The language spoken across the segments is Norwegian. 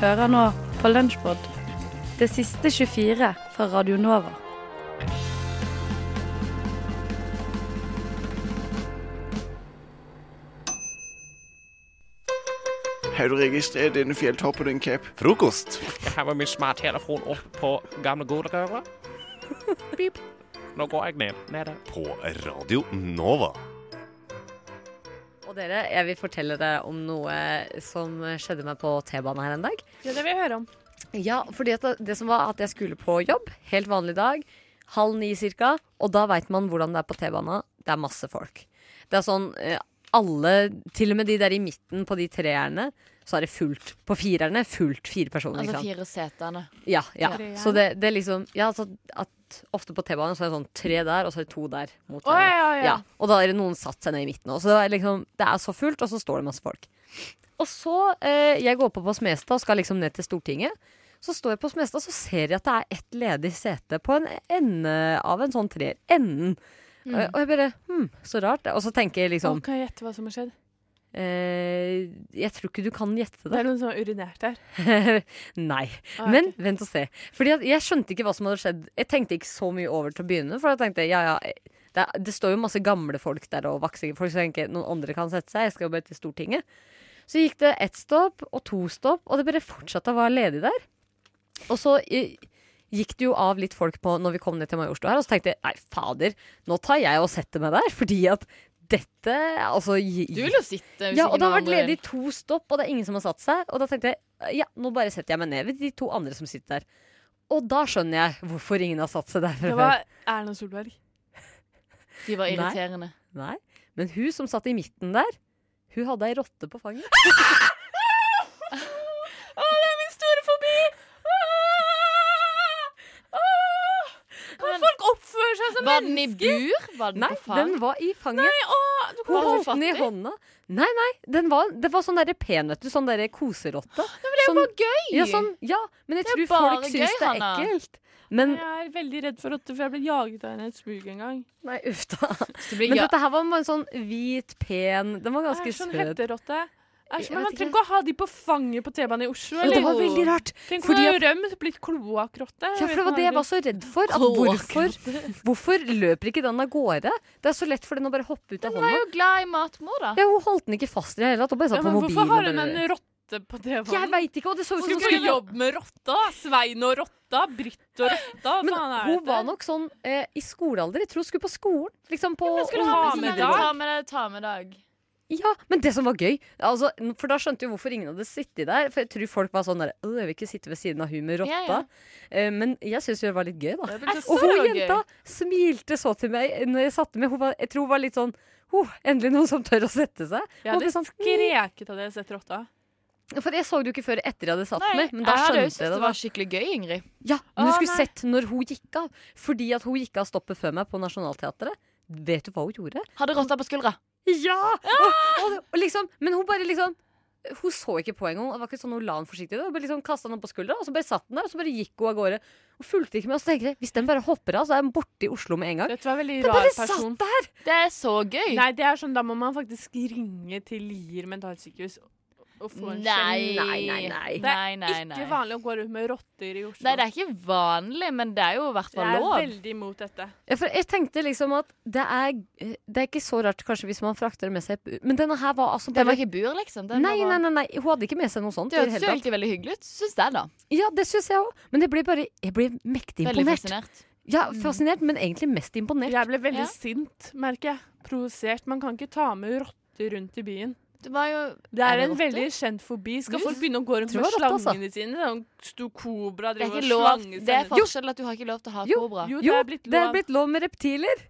Hører nå på Lunsjbod, det siste 24 fra Radio Nova. Har du registrert denne fjelltoppen din, Cap? Frokost. Jeg har med min smarttelefon opp på gamle godrøret. Pip. Nå går jeg ned. Nede. På Radio Nova. Og dere, jeg vil fortelle dere om noe som skjedde meg på T-banen her en dag. Ja, det vil jeg høre om. Ja, fordi at det, som var at jeg skulle på jobb, helt vanlig dag, halv ni cirka, og da veit man hvordan det er på T-bana. Det er masse folk. Det er sånn eh, alle, til og med de der i midten på de treerne, så er det fullt. På firerne, fullt fire personer. Altså fire setene. Ja, ja. Så det, det er liksom Ja, altså at ofte på T-banen så er det sånn tre der, og så er det to der. Mot oh, ja, ja, ja. Ja, og da er det noen satt seg ned i midten. Og så er det, liksom, det er så fullt, og så står det masse folk. Og så, eh, jeg går på på Smestad og skal liksom ned til Stortinget. Så står jeg på Smestad, så ser jeg at det er ett ledig sete på en ende av en sånn treer. Enden. Mm. Og jeg bare Hm, så rart. Og så tenker jeg liksom kan jeg gjette hva som har skjedd? Eh, Jeg tror ikke du kan gjette Det det. er noen som har urinert der. Nei. Ah, Men vent og se. Fordi jeg skjønte ikke hva som hadde skjedd. Jeg tenkte ikke så mye over til å begynne. For jeg tenkte, ja, ja, det, er- det står jo masse gamle folk der og vaksige folk, så jeg tenker noen andre kan sette seg. Jeg skal jo bare til Stortinget. Så gikk det ett stopp og to stopp, og det bare fortsatte å være ledig der. Og så eh, gikk det jo av litt folk på når vi kom ned til Majorstua her, og så tenkte jeg nei, fader, nå tar jeg og setter meg der, fordi at dette Altså Du vil jo sitte hvis ja, og det har vært ledig to stopp, og det er ingen som har satt seg. Og da tenkte jeg ja, nå bare setter jeg meg ned ved de to andre som sitter der. Og da skjønner jeg hvorfor ingen har satt seg der Det var Erna Solberg. De var irriterende. Nei, men hun som satt i midten der, hun hadde ei rotte på fanget. Å, det er min store fobi! Kan folk oppføre seg som Var den i mennesker? bur? Var den Nei, på fang? den var i fanget. Nei, Var hun holdt den i hånda. Nei, nei, den var, det var sånn derre pen, vet du. Sånn derre koserotte. Men det er jo Sånn- bare gøy! Ja, sånn, ja, men jeg tror folk syns gøy, det er Hanna. ekkelt. Men Jeg er veldig redd for rotter, for jeg ble jaget av en i et smug en gang. Nei, uff da. Men dette her var bare en sånn hvit, pen Den var ganske sånn søt. hetterotte. Æsj, men man trenger ikke. å ha de på fanget på T-banen i Oslo. Jo, det var veldig rart. Tenk om det hadde rømt, blitt kloakkrotte. Ja, for det var det jeg var så redd for. At hvorfor, hvorfor løper ikke den av gårde? Det er så lett for den å bare hoppe ut av Den var jo glad i matmor, da. Ja, hun holdt den ikke fast i det hele tatt. Hun bare Ja, på men mobilen. hvorfor har hun en rotte på Jeg T-banen? veit ikke, og det så ut som hun skulle jobbe med rotta? Svein og rotta? Britt og rotta? Hva Men faen er hun var nok sånn eh, i skolealder. Jeg tror hun skulle på skolen. Liksom på men skulle ha med dag. Ta med deg, ta med dag. Ja, men det som var gøy altså, For da skjønte jeg hvorfor ingen hadde sittet der. For jeg tror folk var sånn der «Åh, Jeg vil ikke sitte ved siden av hun med rotta. Ja, ja. Eh, men jeg syns det var litt gøy, da. Det Og hun gøy. jenta smilte så til meg når jeg satte meg. Hun var, jeg tror hun var litt sånn oh, Endelig noen som tør å sette seg. Jeg hadde sånn, skreket hadde jeg sett rotta. For jeg så det jo ikke før etter jeg hadde satt Nei, meg. Men da jo skjønte jeg det det. var skikkelig gøy, Ingrid. Ja, men du skulle nei. sett når hun gikk av. Fordi at hun gikk av stoppet før meg på Nationaltheatret. Vet du hva hun gjorde? Hadde rotta på skuldra. Ja! Og, og, og liksom, men hun bare liksom Hun så ikke på engang. Det var ikke sånn hun la den forsiktig. Hun bare liksom kastet den opp på skuldra, og så bare satt den der, og så bare gikk hun av gårde. Og fulgte ikke med. Og så tenkte jeg hvis den bare hopper av, så er den borte i Oslo med en gang. Dette var veldig Den rar bare person. satt der! Det er så gøy. Nei, det er sånn, da må man faktisk ringe til Lier mentalsykehus og Nei. Nei, nei, nei. Det er Nei, nei. Ikke vanlig å gå rundt med rotter i Oslo. Nei, det er ikke vanlig, men det er jo i hvert Jeg er lov. veldig imot dette. Ja, for jeg tenkte liksom at det er, det er ikke så rart kanskje hvis man frakter det med seg Men denne her var altså Den var ikke bur, liksom. Den Nei, nei, nei, nei, hun hadde ikke med seg noe sånt. Det hørtes jo egentlig veldig hyggelig ut, syns jeg, da. Ja, det syns jeg òg. Men jeg ble bare Jeg blir mektig Veldig imponert. fascinert. Ja, fascinert, men egentlig mest imponert. Jeg ble veldig Ja. sint, merker jeg. Provosert. Man kan ikke ta med rotter rundt i byen. Det var jo Det er det en veldig kjent fobi. Skal Du- folk begynne å gå rundt med slangene altså. sine? Sånn stor kobra Det er og lov. Det er forskjell at du har ikke lov til å ha Jo, kobra. Jo, det er blitt det er lov. blitt lov med reptiler.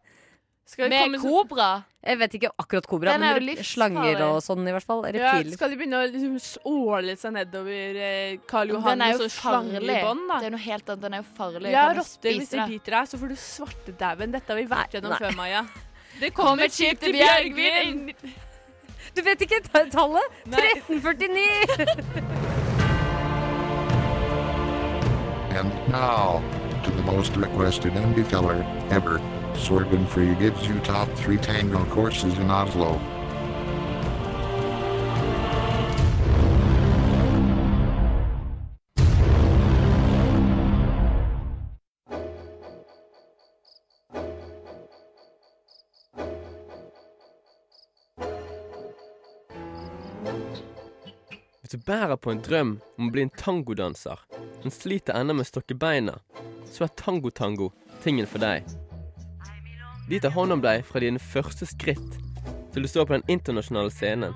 Skal Med komme kobra? Jeg vet ikke akkurat kobra, er men slanger og sånn, i hvert fall. ja, skal de begynne å liksom åle seg nedover eh, Karl Den Johan er med sånn slange i bånd, da? Det er noe helt annet. Den er jo farlig. Ja, rotter, hvis de biter deg, så får du svartedauden. Dette har vi vært gjennom før, Maja. Det kommer, et skip til Bjergvin! Du vet ikke ta- tallet? 1349! And now, to the most requested indie feller ever, Sorbonfree Free gives you top 3 tango courses in Oslo. Bærer på en drøm om å bli en tangodanser, men sliter ennå med å stokke beina, så er tango-tango tingen for deg. De tar hånd om deg fra dine første skritt til du står på den internasjonale scenen.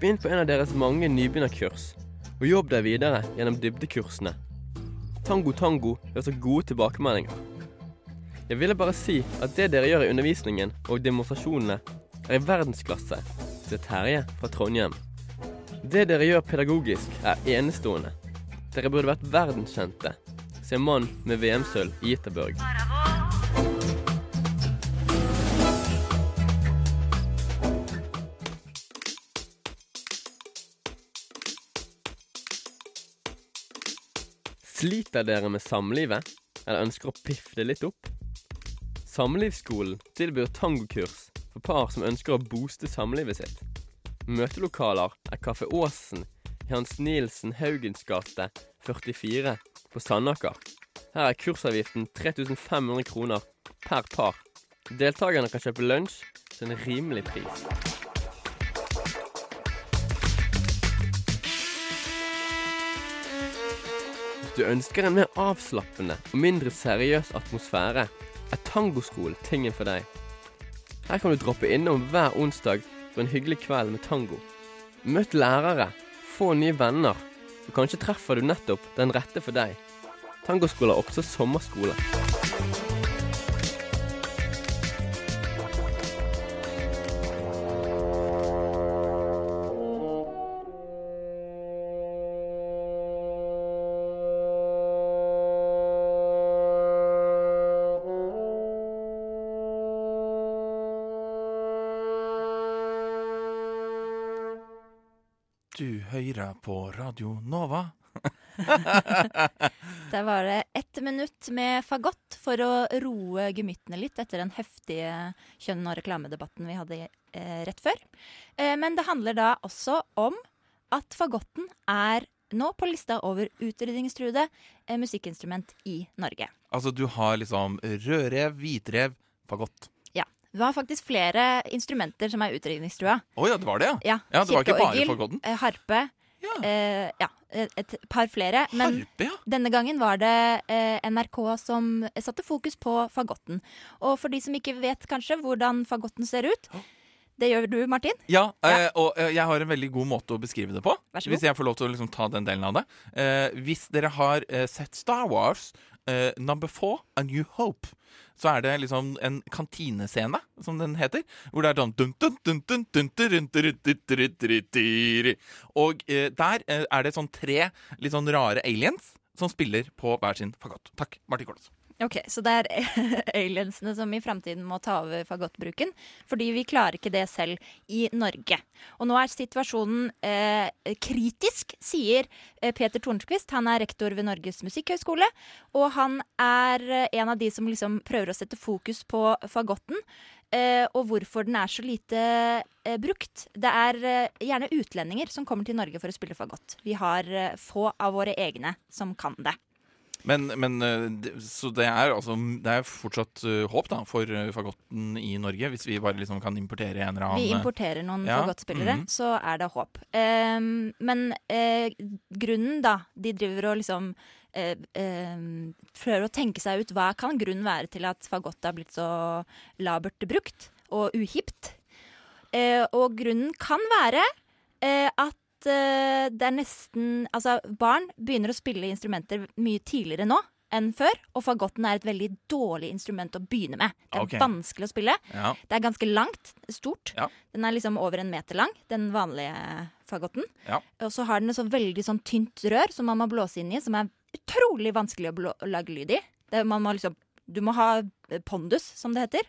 Begynn på en av deres mange nybegynnerkurs, og jobb deg videre gjennom dybdekursene. Tango Tango gjør så gode tilbakemeldinger. Jeg ville bare si at det dere gjør i undervisningen og demonstrasjonene, er i verdensklasse, sier Terje fra Trondheim. Det dere gjør pedagogisk, er enestående. Dere burde vært verdenskjente, sier mann med VM-sølv i Gitterburg. Sliter dere med samlivet, eller ønsker å piffe det litt opp? Samlivsskolen tilbyr tangokurs for par som ønsker å booste samlivet sitt. Møtelokaler er Kaffe Åsen i Hans Nielsen Haugens gate 44 på Sandaker. Her er kursavgiften 3500 kroner per par. Deltakerne kan kjøpe lunsj til en rimelig pris. Hvis du ønsker en mer avslappende og mindre seriøs atmosfære, er tangoskolen tingen for deg. Her kan du droppe innom hver onsdag for en hyggelig kveld med tango. Møtt lærere, få nye venner, og kanskje treffer du nettopp den rette for deg. Tangoskole er også sommerskole. Hører på Radio Nova. Der var det ett minutt med fagott for å roe gemyttene litt etter den heftige kjønn- og reklamedebatten vi hadde eh, rett før. Eh, men det handler da også om at fagotten er nå på lista over utrydningstruede eh, musikkinstrument i Norge. Altså, du har liksom rødrev, hvitrev, fagott. Ja. var har faktisk flere instrumenter som er utrydningstrua. Oh, ja, det var det, ja? Ja, Ja, det var ikke bare fagotten. eh, Harpe. eh, ja, et par flere. Men Harpe, ja. denne gangen var det eh, NRK som satte fokus på fagotten. Og for de som ikke vet kanskje hvordan fagotten ser ut, det gjør du, Martin. Ja, eh, og eh, jeg har en veldig god måte å beskrive det på. Hvis jeg får lov til å liksom ta den delen av det. Eh, hvis dere har sett Star Wars Uh, number four, A New Hope. Så er det liksom en kantinescene, som den heter. Hvor det er sånn Og der er det sånn tre litt sånn rare aliens som spiller på hver sin fagott. Takk, Martin Kolles. Ok, Så det er aliensene som i framtiden må ta over fagottbruken. Fordi vi klarer ikke det selv i Norge. Og nå er situasjonen eh, kritisk, sier eh, Peter Tornquist. Han er rektor ved Norges musikkhøgskole. Og han er eh, en av de som liksom prøver å sette fokus på fagotten. Eh, og hvorfor den er så lite eh, brukt. Det er eh, gjerne utlendinger som kommer til Norge for å spille fagott. Vi har eh, få av våre egne som kan det. Men, men eh, Så det er altså Det er fortsatt eh, håp da for eh, fagotten i Norge, hvis vi bare liksom kan importere en eller annen Vi importerer noen Ja, fagottspillere, mhm. så er det håp. Um, men uh, grunnen, da De driver og liksom uh, uh, prøver å tenke seg ut hva kan grunnen være til at fagott er blitt så labert brukt og uhipt. Og grunnen kan være eh, at uh, det er nesten Altså, barn begynner å spille instrumenter mye tidligere nå enn før, og fagotten er et veldig dårlig instrument å begynne med. Det er okay. vanskelig å spille. Ja. Det er ganske langt, stort. Ja. Den er liksom over en meter lang, den vanlige fagotten. Ja. Og så har den et så veldig sånn tynt rør som man må blåse inn i, som er utrolig vanskelig å, lage lyd i. Det, man må liksom, du må ha pondus, som det heter.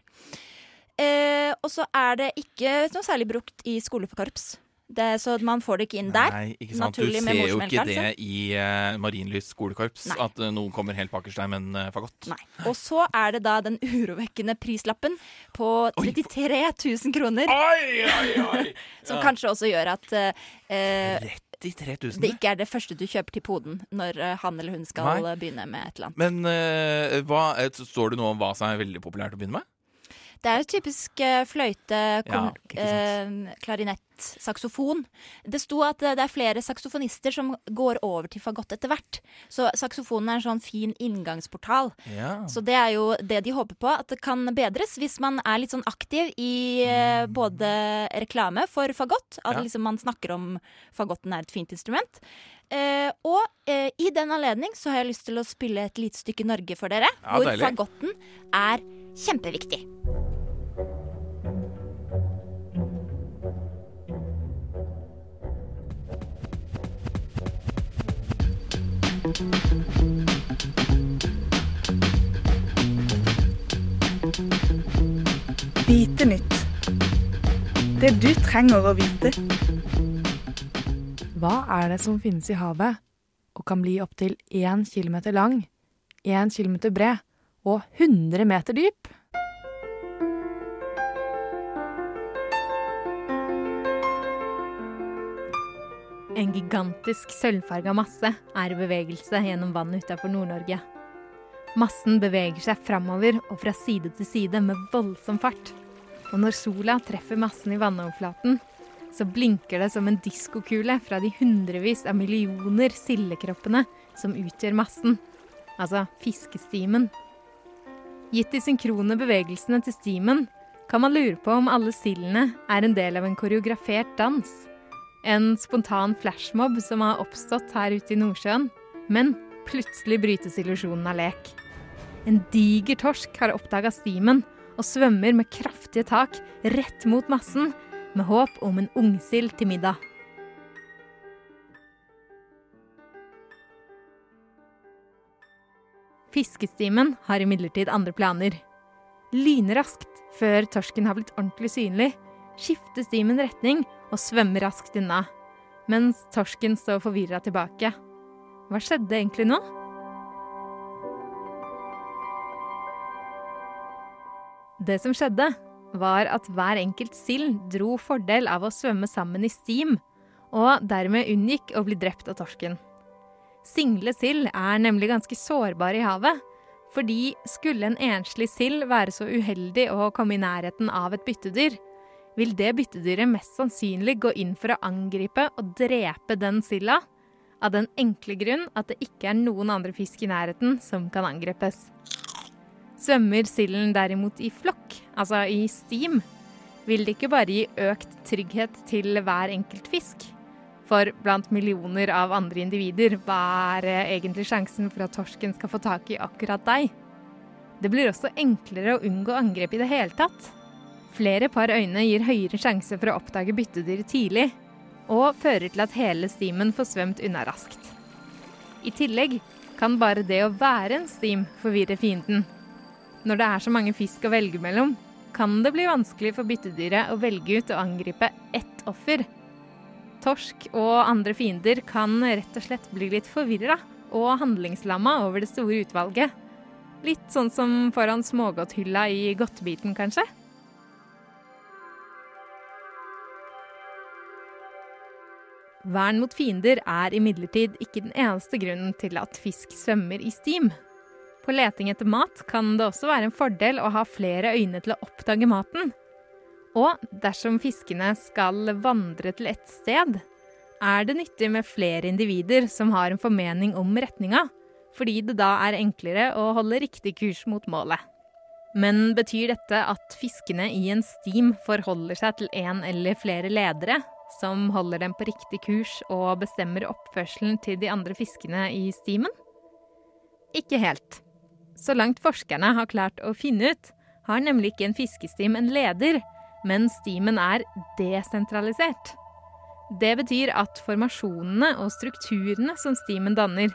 Eh, og så er det ikke noe særlig brukt i skolekorps. Det, så man får det ikke inn der. Nei, ikke sant. Du Naturlig ser jo ikke det i uh, Marienlyst skolekorps, Nei. at uh, noen kommer helt bakerst der med en uh, fagott. Nei. Og så er det da den urovekkende prislappen på 33 000 kroner. Oi, oi, oi. Som kanskje også gjør at uh, 33 000? det ikke er det første du kjøper til poden når eh, han eller hun skal Nei. eh, begynne med et eller annet. Men eh, hva, eh, står det noe om hva som er veldig populært å begynne med? Det er jo typisk fløyte, fløyte, Ja, eh, klarinett, saksofon. Det sto at eh, det er flere saksofonister som går over til fagott etter hvert. Så saksofonen er en sånn fin inngangsportal. Ja. Så det er jo det de håper på, at det kan bedres hvis man er litt sånn aktiv i eh, både reklame for fagott, at Ja. liksom man snakker om fagotten er et fint instrument. Eh, og eh, i den anledning så har jeg lyst til å spille et lite stykke Norge for dere, Ja, hvor deilig. fagotten er kjempeviktig. Vite nytt. Det du trenger å vite. Hva er det som finnes i havet og kan bli opptil 1 km lang, 1 km bred og 100 meter dyp? En gigantisk sølvfarga masse er i bevegelse gjennom vannet utenfor Nord-Norge. Massen beveger seg framover og fra side til side med voldsom fart. Og når sola treffer massen i vannoverflaten, så blinker det som en diskokule fra de hundrevis av millioner sildekroppene som utgjør massen, altså fiskestimen. Gitt de synkrone bevegelsene til stimen, kan man lure på om alle sildene er en del av en koreografert dans. En spontan flashmob som har oppstått her ute i Nordsjøen. Men plutselig brytes illusjonen av lek. En diger torsk har oppdaga stimen og svømmer med kraftige tak rett mot massen, med håp om en ungsild til middag. Fiskestimen har imidlertid andre planer. Lynraskt, før torsken har blitt ordentlig synlig, skifter stimen retning og svømmer raskt unna, mens torsken står forvirra tilbake. Hva skjedde egentlig nå? Det som skjedde, var at hver enkelt sild dro fordel av å svømme sammen i stim, og dermed unngikk å bli drept av torsken. Single sild er nemlig ganske sårbare i havet, fordi skulle en enslig sild være så uheldig å komme i nærheten av et byttedyr, vil det byttedyret mest sannsynlig gå inn for å angripe og drepe den silda, av den enkle grunn at det ikke er noen andre fisk i nærheten som kan angripes. Svømmer silden derimot i flokk, altså i stim, vil det ikke bare gi økt trygghet til hver enkelt fisk. For blant millioner av andre individer, hva er eh, egentlig sjansen for at torsken skal få tak i akkurat deg? Det blir også enklere å unngå angrep i det hele tatt. Flere par øyne gir høyere sjanse for å oppdage byttedyr tidlig, og fører til at hele stimen får svømt unna raskt. I tillegg kan bare det å være en stim forvirre fienden. Når det er så mange fisk å velge mellom, kan det bli vanskelig for byttedyret å velge ut og angripe ett offer. Torsk og andre fiender kan rett og slett bli litt forvirra og handlingslamma over det store utvalget. Litt sånn som foran smågodthylla i godtebiten, kanskje? Vern mot fiender er imidlertid ikke den eneste grunnen til at fisk svømmer i stim. På leting etter mat kan det også være en fordel å ha flere øyne til å oppdage maten. Og dersom fiskene skal vandre til et sted, er det nyttig med flere individer som har en formening om retninga, fordi det da er enklere å holde riktig kurs mot målet. Men betyr dette at fiskene i en stim forholder seg til en eller flere ledere, som holder dem på riktig kurs og bestemmer oppførselen til de andre fiskene i stimen? Ikke helt. Så langt forskerne har klart å finne ut, har nemlig ikke en fiskestim en leder, men stimen er desentralisert. Det betyr at formasjonene og strukturene som stimen danner,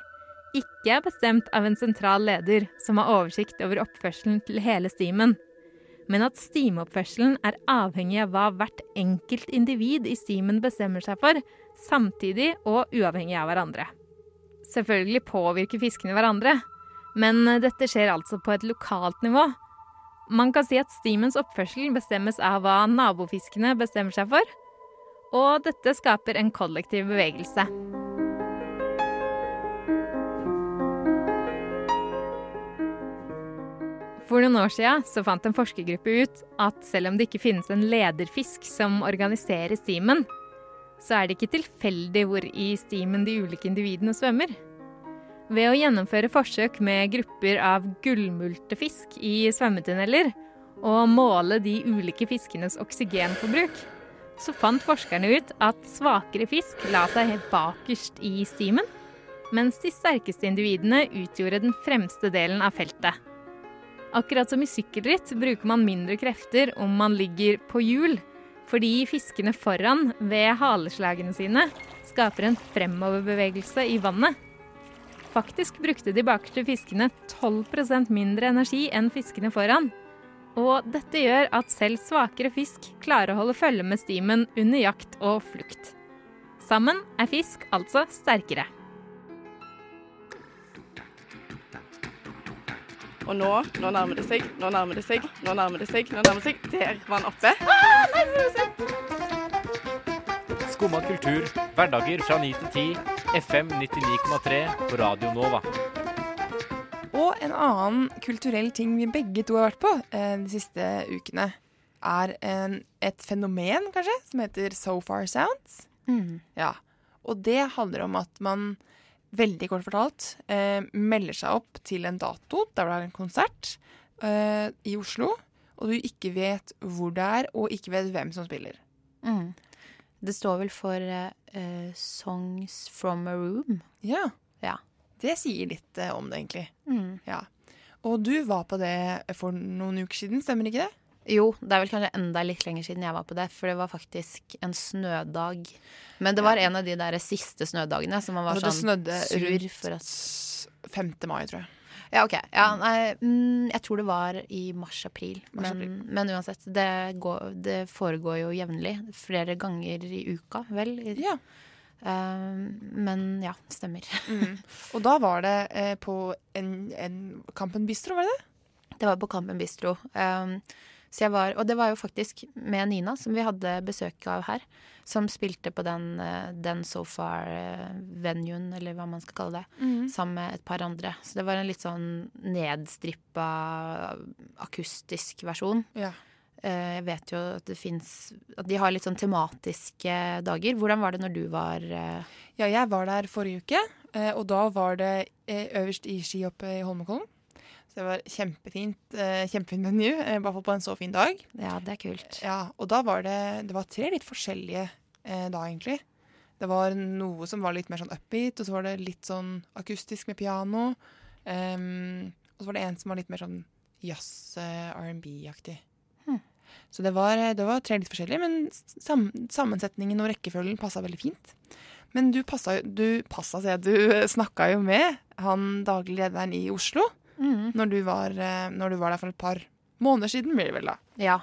ikke er bestemt av en sentral leder som har oversikt over oppførselen til hele stimen, men at stimoppførselen er avhengig av hva hvert enkelt individ i stimen bestemmer seg for, samtidig og uavhengig av hverandre. Selvfølgelig påvirker fiskene hverandre, men dette skjer altså på et lokalt nivå. Man kan si at stimens oppførsel bestemmes av hva nabofiskene bestemmer seg for, og dette skaper en kollektiv bevegelse. For noen år siden så fant en forskergruppe ut at selv om det ikke finnes en lederfisk som organiserer stimen, så er det ikke tilfeldig hvor i stimen de ulike individene svømmer. Ved å gjennomføre forsøk med grupper av gullmultefisk i svømmetunneler og måle de ulike fiskenes oksygenforbruk, så fant forskerne ut at svakere fisk la seg helt bakerst i stimen, mens de sterkeste individene utgjorde den fremste delen av feltet. Akkurat som i sykkelritt bruker man mindre krefter om man ligger på hjul, fordi fiskene foran, ved haleslagene sine, skaper en fremoverbevegelse i vannet. Faktisk brukte de bakerste fiskene 12% mindre energi enn fiskene foran. Og dette gjør at selv svakere fisk klarer å holde følge med stimen under jakt og flukt. Sammen er fisk altså sterkere. Og nå, nå nærmer det seg, nå nærmer det seg, nå nærmer det seg, nå nærmer det seg. Der var han oppe. Skumma kultur, hverdager fra 9 til 10, FM 99,3 på Radio Nova. Og en annen kulturell ting vi begge to har vært på eh, de siste ukene, er en, et fenomen, kanskje, som heter So Far Sounds. Ja. Og det handler om at man, veldig kort fortalt, eh, melder seg opp til en dato der det er en konsert eh, i Oslo, og du ikke vet hvor det er, og ikke vet hvem som spiller. Mm. Det står vel for eh, eh, 'Songs from a Room'. Ja. Ja. Det sier litt eh, om det, egentlig. Mm. Ja. Og du var på det for noen uker siden, stemmer ikke det? Jo, det er vel kanskje enda litt lenger siden jeg var på det, for det var faktisk en snødag. Men det var en av de der siste snødagene som man var Altså, det sånn snødde sur for at 5. mai, tror jeg. Ja, OK. Ja, nei, mm, jeg tror det var i mars-april. Mars-april. Men, men uansett, det, går, det foregår jo jevnlig. Flere ganger i uka, vel. Ja. Uh, men ja, stemmer. Mm. Og da var det eh, på en, en Kampen Bistro, var det det? Det var på Kampen Bistro. Um, så jeg var, og det var jo faktisk med Nina, som vi hadde besøk av her, som spilte på den, eh, den so far-venuen, eller hva man skal kalle det, mm. sammen med et par andre. Så det var en litt sånn nedstrippa akustisk versjon. Ja. Eh, Jeg vet jo at det fins At de har litt sånn tematiske dager. Hvordan var det når du var eh, Ja, jeg var der forrige uke, eh, og da var det eh, øverst i skihoppet i Holmenkollen. Så det var kjempefint, eh, kjempefint menu, eh, i hvert fall på en så fin dag. Ja, det er kult. Ja, og da var det, det var tre litt forskjellige eh, da, egentlig. Det var noe som var litt mer sånn upbeat, og så var det litt sånn akustisk med piano. Um, og så var det en som var litt mer sånn jazz, eh, R&B-aktig. Hm. Så det var, eh, det var tre litt forskjellige, men sam sammensetningen og rekkefølgen passa veldig fint. Men du passa, du passa, sier jeg, du snakka jo med han daglig lederen i Oslo Mhm. når, du var, eh, når du var der for et par måneder siden, blir det vel da? Ja.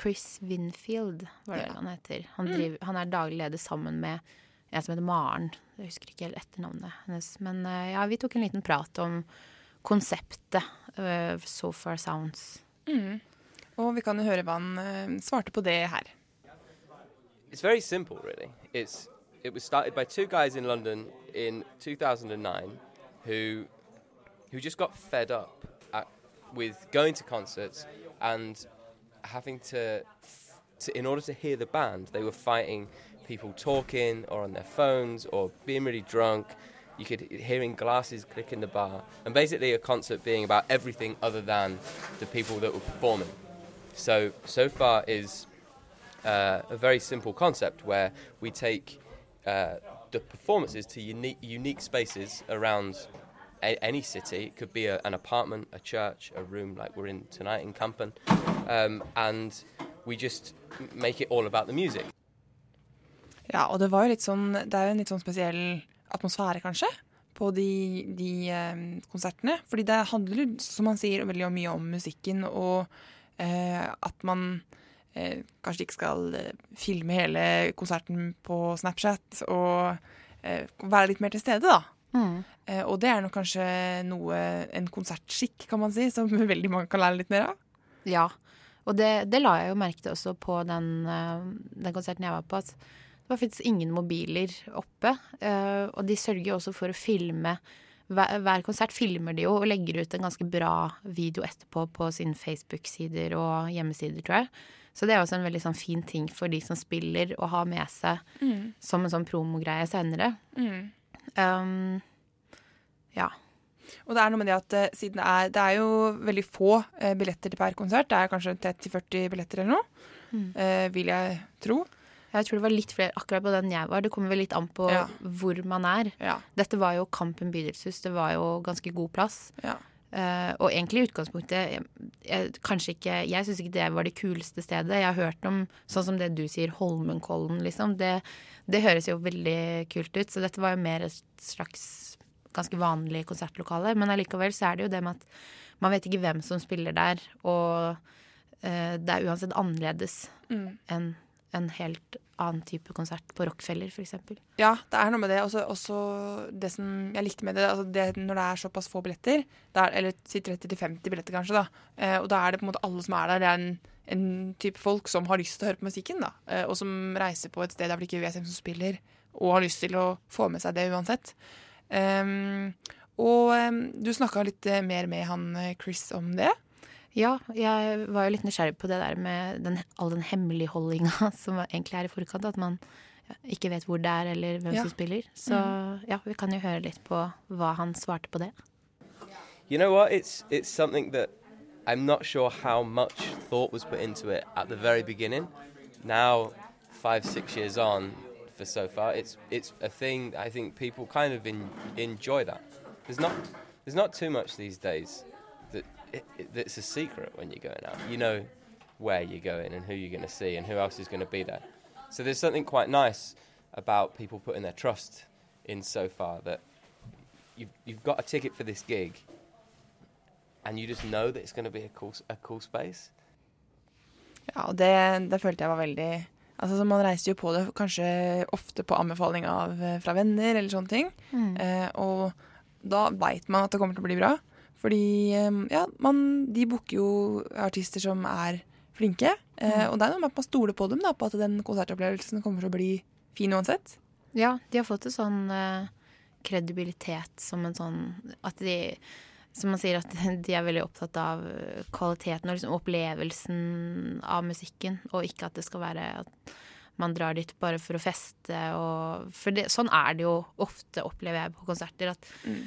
Chris Winfield var det Ja. han heter. Han, Mm. han er daglig leder sammen med en som heter Maren. Jeg husker ikke helt etternavnet hennes. Men eh, ja, vi tok en liten prat om konseptet uh, So Far Sounds. Mm. Og vi kan jo høre hva han uh, svarte på det her. It's very simple, really. It's it was started by two guys in London in 2009 who who just got fed up at, with going to concerts and having to, to in order to hear the band they were fighting people talking or on their phones or being really drunk. You could hearing glasses click in the bar and basically a concert being about everything other than the people that were performing. So so far is uh, a very simple concept where we take uh, the performances to unique unique spaces around a- any city. It could be a, an apartment, a church, a room like we're in tonight in Kampen, um, and we just make it all about the music. Ja, og det var jo litt sånn Det er jo en litt sånn spesiell atmosfære, kanskje, på de, de eh, konsertene. Fordi det handler, jo, som man sier, veldig mye om musikken, og eh, at man eh, kanskje ikke skal eh, filme hele konserten på Snapchat, og eh, være litt mer til stede, da. Mm. Eh, og det er nok kanskje noe, en konsertskikk, kan man si, som veldig mange kan lære litt mer av. Ja. Og det, det la jeg jo merke til også på den, eh, den konserten jeg var på. At det var faktisk ingen mobiler oppe. eh, og de sørger jo også for å filme hver, hver konsert filmer de jo og legger ut en ganske bra video etterpå på sine Facebook-sider og hjemmesider, tror jeg. Så det er også en veldig sånn fin ting for de som spiller, å ha med seg Mm. som en sånn promogreie senere. Mm. Um, ja. Og det er noe med det at eh, siden det er, det er jo veldig få eh, billetter til per konsert, det er kanskje 30-40 billetter eller noe, Mm. eh, vil jeg tro. Jeg tror det var litt flere akkurat på den jeg var. Det kommer vel litt an på Ja. hvor man er. Ja. Dette var jo Kampen bydelshus. Det var jo ganske god plass. Ja. Eh, og egentlig i utgangspunktet jeg, jeg, Kanskje ikke Jeg syns ikke det var det kuleste stedet. Jeg har hørt om sånn som det du sier, Holmenkollen, liksom. Det, det høres jo veldig kult ut. Så dette var jo mer et slags ganske vanlig konsertlokale. Men allikevel så er det jo det med at man vet ikke hvem som spiller der. Og uh, det er uansett annerledes Mm. enn en helt annen type konsert på Rockefeller, f.eks. Ja, det er noe med det. Også, også det som jeg likte med det, altså det når det er såpass få billetter, er, eller si 30-50 billetter kanskje, da, eh, og da er det på en måte alle som er der, det er en, en type folk som har lyst til å høre på musikken, da, eh, og som reiser på et sted der de ikke vet hvem som spiller, og har lyst til å få med seg det uansett. Um, og um, du snakka litt eh, mer med han Chris om det. Ja, jeg var jo litt nysgjerrig på det der med den, all den hemmeligholdinga som egentlig er i forkant. At man ikke vet hvor det er, eller hvem Ja. som spiller. Så Mhm. ja, vi kan jo høre litt på hva han svarte på det. You know what? It's it's something that I'm not sure how much thought was put into it at the very beginning. Now, five six years on, for so far, it's it's a thing. I think people kind of in, enjoy that. There's not there's not too much these days it, it, it's a secret when you're going out. You know where you're going and who you're going to see and who else is going to be there. So there's something quite nice about people putting their trust in so far that you've you've got a ticket for this gig and you just know that it's going to be a cool, a cool space. Ja, og det, det følte jeg var veldig Altså, så Man reiste jo på det kanskje ofte på anbefaling av, eh, fra venner eller sånne ting. Mm. Eh, og da veit man at det kommer til å bli bra. Fordi ja, man, de booker jo artister som er flinke. Eh, Mm. Og det er noe med at man stoler på dem, da, på at den konsertopplevelsen kommer til å bli fin uansett. Ja, de har fått en sånn eh, kredibilitet som en sånn At de Som man sier, at de er veldig opptatt av eh, kvaliteten og liksom opplevelsen av musikken, og ikke at det skal være at man drar dit bare for å feste og For det, sånn er det jo ofte, opplever jeg, på konserter. At man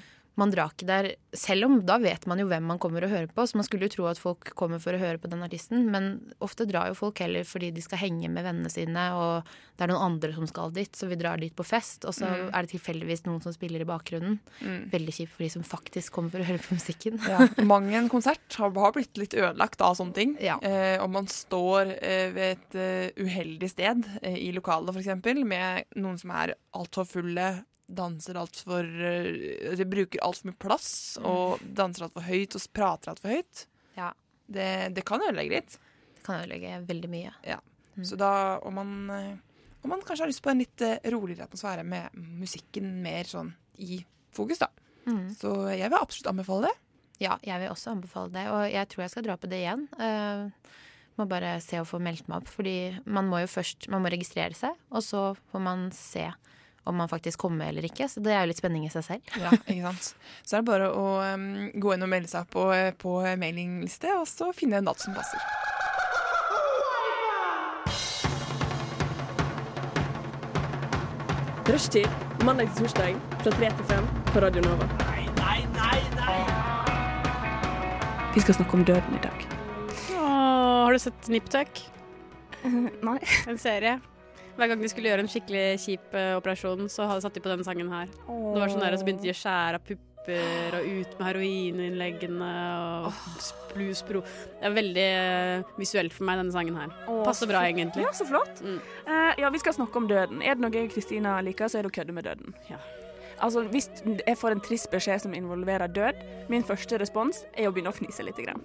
drar ikke der Selv om da vet man jo hvem man kommer og hører på, så man skulle jo tro at folk kommer for å høre på den artisten, men ofte drar jo folk heller fordi de skal henge med vennene sine, og det er noen andre som skal dit, så vi drar dit på fest, og så Mm. er det tilfeldigvis noen som spiller i bakgrunnen. Mm. Veldig kjipt for de som faktisk kommer for å høre på musikken. Ja, Mang en konsert har, blitt litt ødelagt av sånne ting. Eh, om man står eh, ved et uh, uheldig sted, eh, i lokalet f.eks., med noen som er altfor fulle, danser altfor uh, De bruker altfor mye plass, Mm. og danser altfor høyt og prater altfor høyt. Ja. Det, det kan ødelegge litt. Det kan ødelegge veldig mye. Ja. Så da, om man, eh, om man kanskje har lyst på en litt eh, roligere atmosfære med musikken mer sånn i fokus, da. Mm. Så jeg vil absolutt anbefale det. Ja, jeg vil også anbefale det, og jeg tror jeg skal dra på det igjen. Uh, må bare se å få meldt meg opp, fordi man må jo først man må registrere seg, og så får man se om man faktisk kommer eller ikke. Så det er jo litt spenning i seg selv. Ja, ikke sant. Så er det bare å um, gå inn og melde seg på, eh, på mailingliste, og så finne en dato som passer. Rushtid mandag til torsdag fra 3 til 5 på Radio Nova. Nei, nei, nei, nei! Vi skal snakke om døden i dag. Åh, har du sett Niptuck? Nei. En serie. Hver gang de skulle gjøre en skikkelig kjip uh, operasjon, så hadde satt de på denne sangen her. Det var sånn der, Så begynte de å skjære av pupper og ut med heroininnleggene og bluespro. Det er veldig uh, visuelt for meg, denne sangen her. Åh, Passer bra, egentlig. Ja, så flott. Eh, ja, vi skal snakke om døden. Er det noe Kristina liker, så er det å kødde med døden. Ja. Altså, Hvis jeg får en trist beskjed som involverer død, min første respons er å begynne å fnise litt. Grann.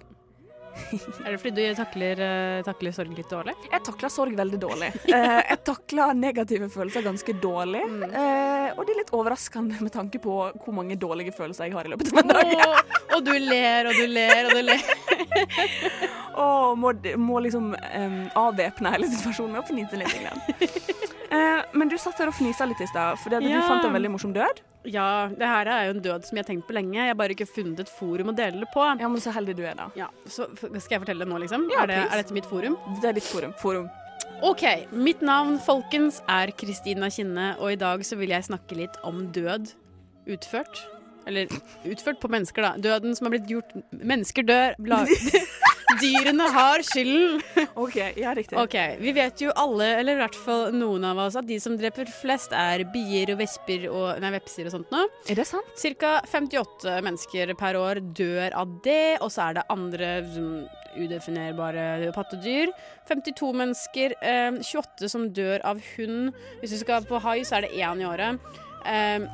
Er det fordi du takler, eh, takler sorg litt dårlig? Jeg takler sorg veldig dårlig. Eh, jeg takler negative følelser ganske dårlig. Mm. Eh, og det er litt overraskende med tanke på hvor mange dårlige følelser jeg har i løpet av en dag. og du ler og du ler og du ler. og må, må liksom um, avvæpne hele situasjonen å fnise litt. Eh, men du satt her og fnisa litt i stad, fordi Ja. du fant en veldig morsom død. Ja, det her er jo en død som jeg har tenkt på lenge. Jeg har bare ikke funnet et forum å dele det på. Ja, men Så heldig du er, da. Ja, så Skal jeg fortelle det nå, liksom? Ja, er, det, er dette mitt forum? Det er ditt forum. forum. OK. Mitt navn, folkens, er Kristina Kinne, og i dag så vil jeg snakke litt om død utført. Eller utført på mennesker, da. Døden som har blitt gjort Mennesker dør. La Dyrene har skylden. OK, ja, riktig. Ok, Vi vet jo alle, eller i hvert fall noen av oss, at de som dreper flest, er bier og vesper og Nei, vepser og sånt nå. Er det sant? Cirka 58 mennesker per år dør av det, og så er det andre som udefinerbare pattedyr. 52 mennesker. Eh, 28 som dør av hund. Hvis du skal på hai, så er det én i året. Eh,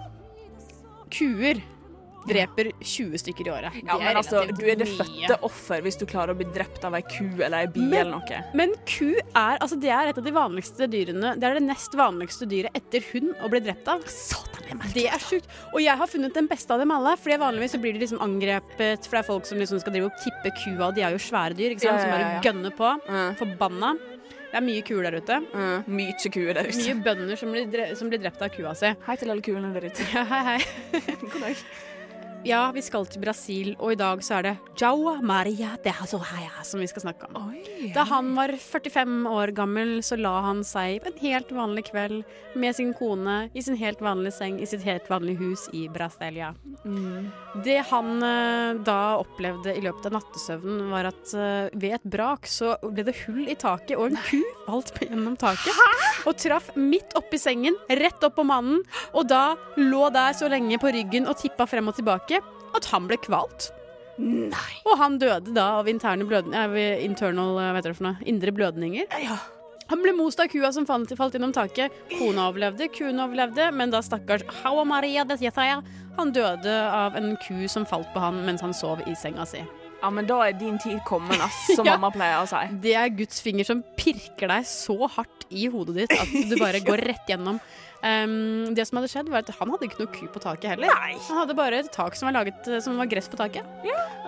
kuer dreper 20 stykker i året. Ja, men altså, Du er det fødte offer hvis du klarer å bli drept av ei ku eller ei bi Men- eller noe. Men ku er, altså det er et av de vanligste dyrene Det er det nest vanligste dyret etter hund å bli drept av. det er sjukt. Og jeg har funnet den beste av dem alle. Fordi vanligvis så blir de liksom angrepet For det er folk som liksom skal drive og tippe kua, og de er jo svære dyr, ikke sant? Som bare gønner på. Forbanna. Det er mye kuer der ute. Mye kuer der ute. Mye bønder som blir, som blir drept av kua si. Hei til alle kuene der ute. Ja, hei, hei. God dag. Ja, vi skal til Brasil, og i dag så er det Jaua Maria de Hazohaya som vi skal snakke om. Da han var 45 år gammel, så la han seg på en helt vanlig kveld med sin kone i sin helt vanlige seng i sitt helt vanlige hus i Brasilia. Mm. Det han eh, da opplevde i løpet av nattesøvnen, var at eh, ved et brak så ble det hull i taket, og en ku falt gjennom taket. Og traff midt oppi sengen, rett opp på mannen, og da lå der så lenge på ryggen og tippa frem og tilbake at han ble kvalt. Nei. Og han døde da av interne blødninger, eh, internal, eh, vet dere for noe, indre blødninger. Han ble most av kua som falt, falt gjennom taket. Kona overlevde, kuen overlevde, men da stakkars Hawa Maria de Sietaya, han døde av en ku som falt på han mens han sov i senga si. Ja, men da er din tid kommet, ass, som Ja. mamma pleier å si. Det er Guds finger som pirker deg så hardt i hodet ditt at du bare går rett gjennom. Um, det som hadde skjedd var at Han hadde ikke noe ku på taket heller. Nei. Han hadde bare et tak som var laget som var gress på taket.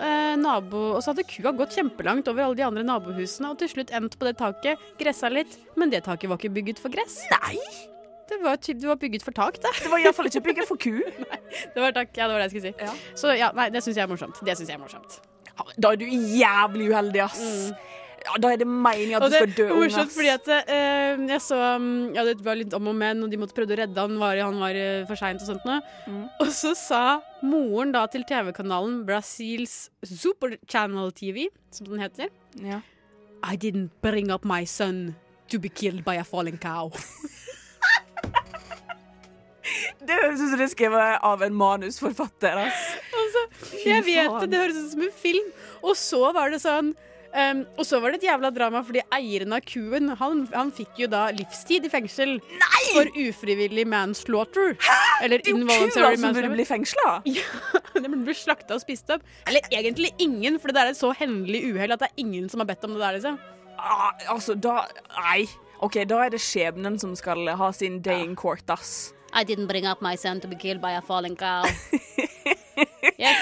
Eh, nabo, og så hadde kua gått kjempelangt over alle de andre nabohusene og til slutt endt på det taket, gressa litt, men det taket var ikke bygget for gress. Nei! Det var, det var bygget for tak, det. Det var iallfall ikke bygget for ku. nei, det var takk, ja, det var det jeg skulle si. Så ja, nei, det syns jeg er morsomt. Det synes jeg er morsomt. Da er du jævlig uheldig, ass. Ja, da er det meningen at du skal dø ung, morsomt fordi at eh, jeg så um, Ja, det var litt om og men, og de måtte prøve å redde han. Var, han var eh, for seint og sånt noe. Mm. Og så sa moren da til TV-kanalen Brasils Super Channel TV, som den heter Ja. I didn't bring up my son to be killed by a falling cow. Det høres ut som det er skrevet av en manusforfatter, ass. Altså, jeg vet det, det høres ut som en film. Og så var det sånn um, Og så var det et jævla drama fordi eieren av kuen han, han fikk jo da livstid i fengsel for ufrivillig manslaughter. Eller Det er jo kua som burde bli fengsla. Ja, den bli slakta og spist opp. Eller egentlig ingen, for det er et så hendelig uhell at det er ingen som har bedt om det der, liksom. Ah, altså, da Nei. OK, da er det skjebnen som skal ha sin day in court, ass. I didn't bring up my son to be killed by a falling cow. yes.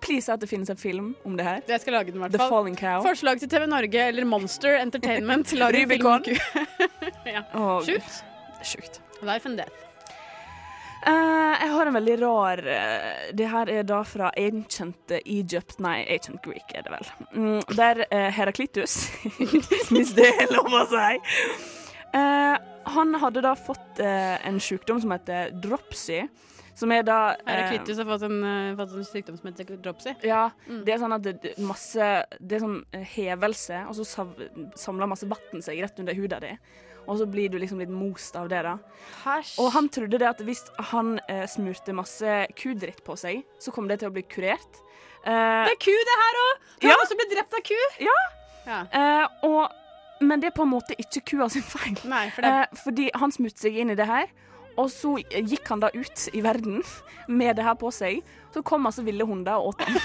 Please at det finnes en film om det her. Jeg skal lage den i hvert The fall. Falling Cow. Forslag til TV Norge eller Monster Entertainment. Lager en film om Rubicon. ku. ja. oh, Sjukt. Sjukt. Life and death. Uh, jeg har en veldig rar uh, Det her er da fra ancient Egypt Nei, ancient Greek er det vel. Mm, der uh, Heraklitus, hvis det er lov å si eh, Han hadde da fått eh, en sykdom som heter dropsy. Som er da eh, Heraklitus har fått en, eh, fått en sykdom som heter dropsy. Ja, Mm. det er sånn at det, masse, det er sånn eh, hevelse, og så samler masse vann seg rett under huden din. Og så blir du liksom litt most av det, da. Og han trodde det at hvis han eh, smurte masse kudritt på seg, så kom det til å bli kurert. Eh, Det er ku, det her òg! Han har også blitt drept av ku. Ja. Ja. Eh, og, men det er på en måte ikke kua sin feil. Nei, for det- Eh, fordi han smutte seg inn i det her, og så gikk han da ut i verden med det her på seg. Så kom altså ville hunder og åt den.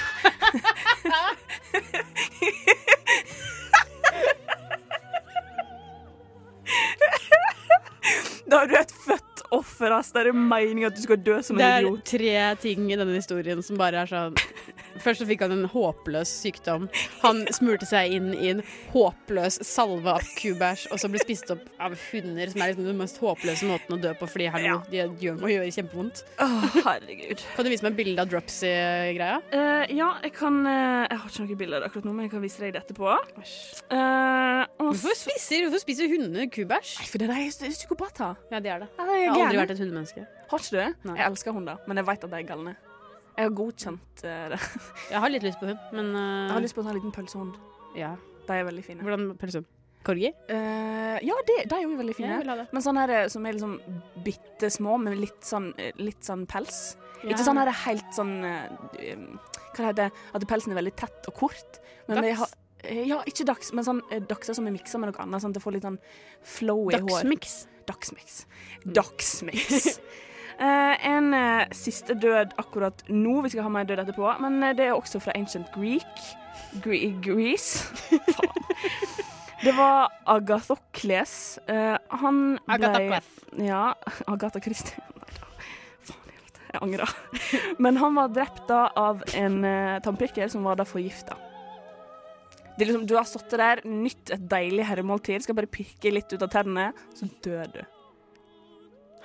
Da har du et født offer, ass. Det er meninga at du skal dø som en idiot. Det er tre ting i denne historien som bare er sånn Først så fikk han en håpløs sykdom. Han smurte seg inn i en håpløs salve av kubæsj, og så ble spist opp av hunder, som er liksom den mest håpløse måten å dø på, fordi hallo, de gjør, må gjøre kjempevondt. herregud. Kan du vise meg bilde av Dropsy-greia? Uh, ja, jeg kan uh, Jeg har ikke noe bilde av det akkurat nå, men jeg kan vise deg det etterpå. Uh, Hvorfor spiser, hvorfor spiser hunder kubæsj? For det er psykopater. Ja, de er det. Ja, de er jeg har aldri vært et hundemenneske. Har ikke du Nei. Jeg elsker hunder, men jeg vet at de er galne. Jeg har godkjent eh, det. Jeg har litt lyst på hund, men Jeg har lyst på en sånn liten pølsehund. Ja. De er veldig fine. Hvordan pølsehund? Korgi? Uh, ja, det, de er jo veldig fine. Ja. Men sånn her eh, som er liksom bitte små, med litt sånn, eh, litt sånn pels. Ja. Ikke sånn her helt sånn eh, Hva heter det? At pelsen er veldig tett og kort. Men de Dags? har- eh, ja, ikke dags, men sånn eh, dakser som er miksa med noe annet, sånn at det får litt sånn flowy hår. Dagsmix. Dagsmix. Dagsmix. Eh, en eh, siste død akkurat nå. Vi skal ha mer død etterpå. Men eh, det er også fra Ancient Greek. Gre Greece. Faen. Det var Agathokles. Eh, han ble Agathokles. Ja. Agatha Christie. Jeg angrer. Men han var drept da av en uh, tannpirker som var da forgifta. Det liksom, du har sittet der, nytt et deilig herremåltid, skal bare pirke litt ut av tennene, så dør du.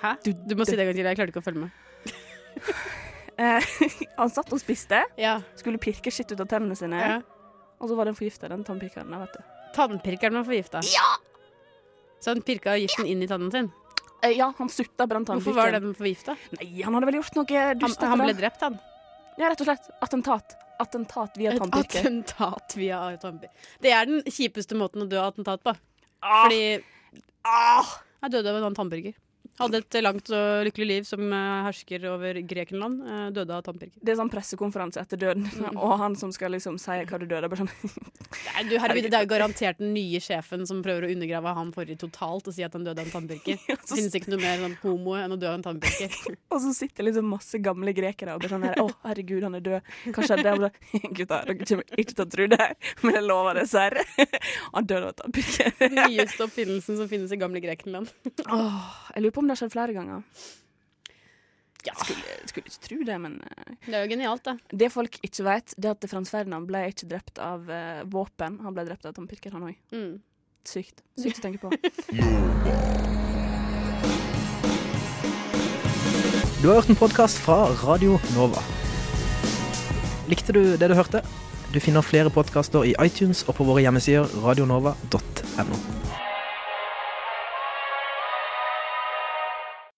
Hæ? Du, må si det en gang til. Jeg klarte ikke å følge med. Eh, han satt og spiste, Ja. skulle pirke skitt ut av tennene sine, Ja. og så var den forgifta, den tannpirkeren. vet du. Tannpirkeren var forgifta? Ja! Så han pirka giften inn i tannen sin? Eh, ja, han sutta på den tannpirkeren. Hvorfor var den forgifta? Nei, han hadde vel gjort noe Han, dustete. han ble drept, han? Ja, rett og slett. Attentat. Attentat via tannpirker. attentat via tannpirker. Det er den kjipeste måten å dø av attentat på. Ah. Fordi jeg døde av en tannpirker. Hadde et langt og lykkelig liv som eh, hersker over Grekenland. eh, Døde av tannpirker. Det er sånn pressekonferanse etter døden, og han som skal liksom si hva du døde, bare sånn Nei, du, herregud, det er jo garantert den nye sjefen som prøver å undergrave han forrige totalt og si at han døde av en tannpirker. Det finnes ikke noe mer sånn homo enn å dø av en tannpirker. Og så sitter liksom masse gamle grekere og blir sånn her Å, herregud, han er død. Hva skjedde? Og bare, Gutta, dere kommer ikke til å tro det her, men jeg lover det, serr. Han døde av tannpirker. Den nyeste oppfinnelsen som finnes i gamle Grekenland. Åh, jeg lurer på om det har skjedd flere ganger. Skulle, skulle ikke tro det, men eh, Det er jo genialt, da. Det folk ikke vet, det er at Frans Ferdinand ble ikke drept av uh, våpen. Han ble drept av tannpirker, han òg. Mm. Sykt. Sykt å tenke på. Du har hørt en podkast fra Radio Nova. Likte du det du hørte? Du finner flere podkaster i iTunes og på våre hjemmesider radionova.no.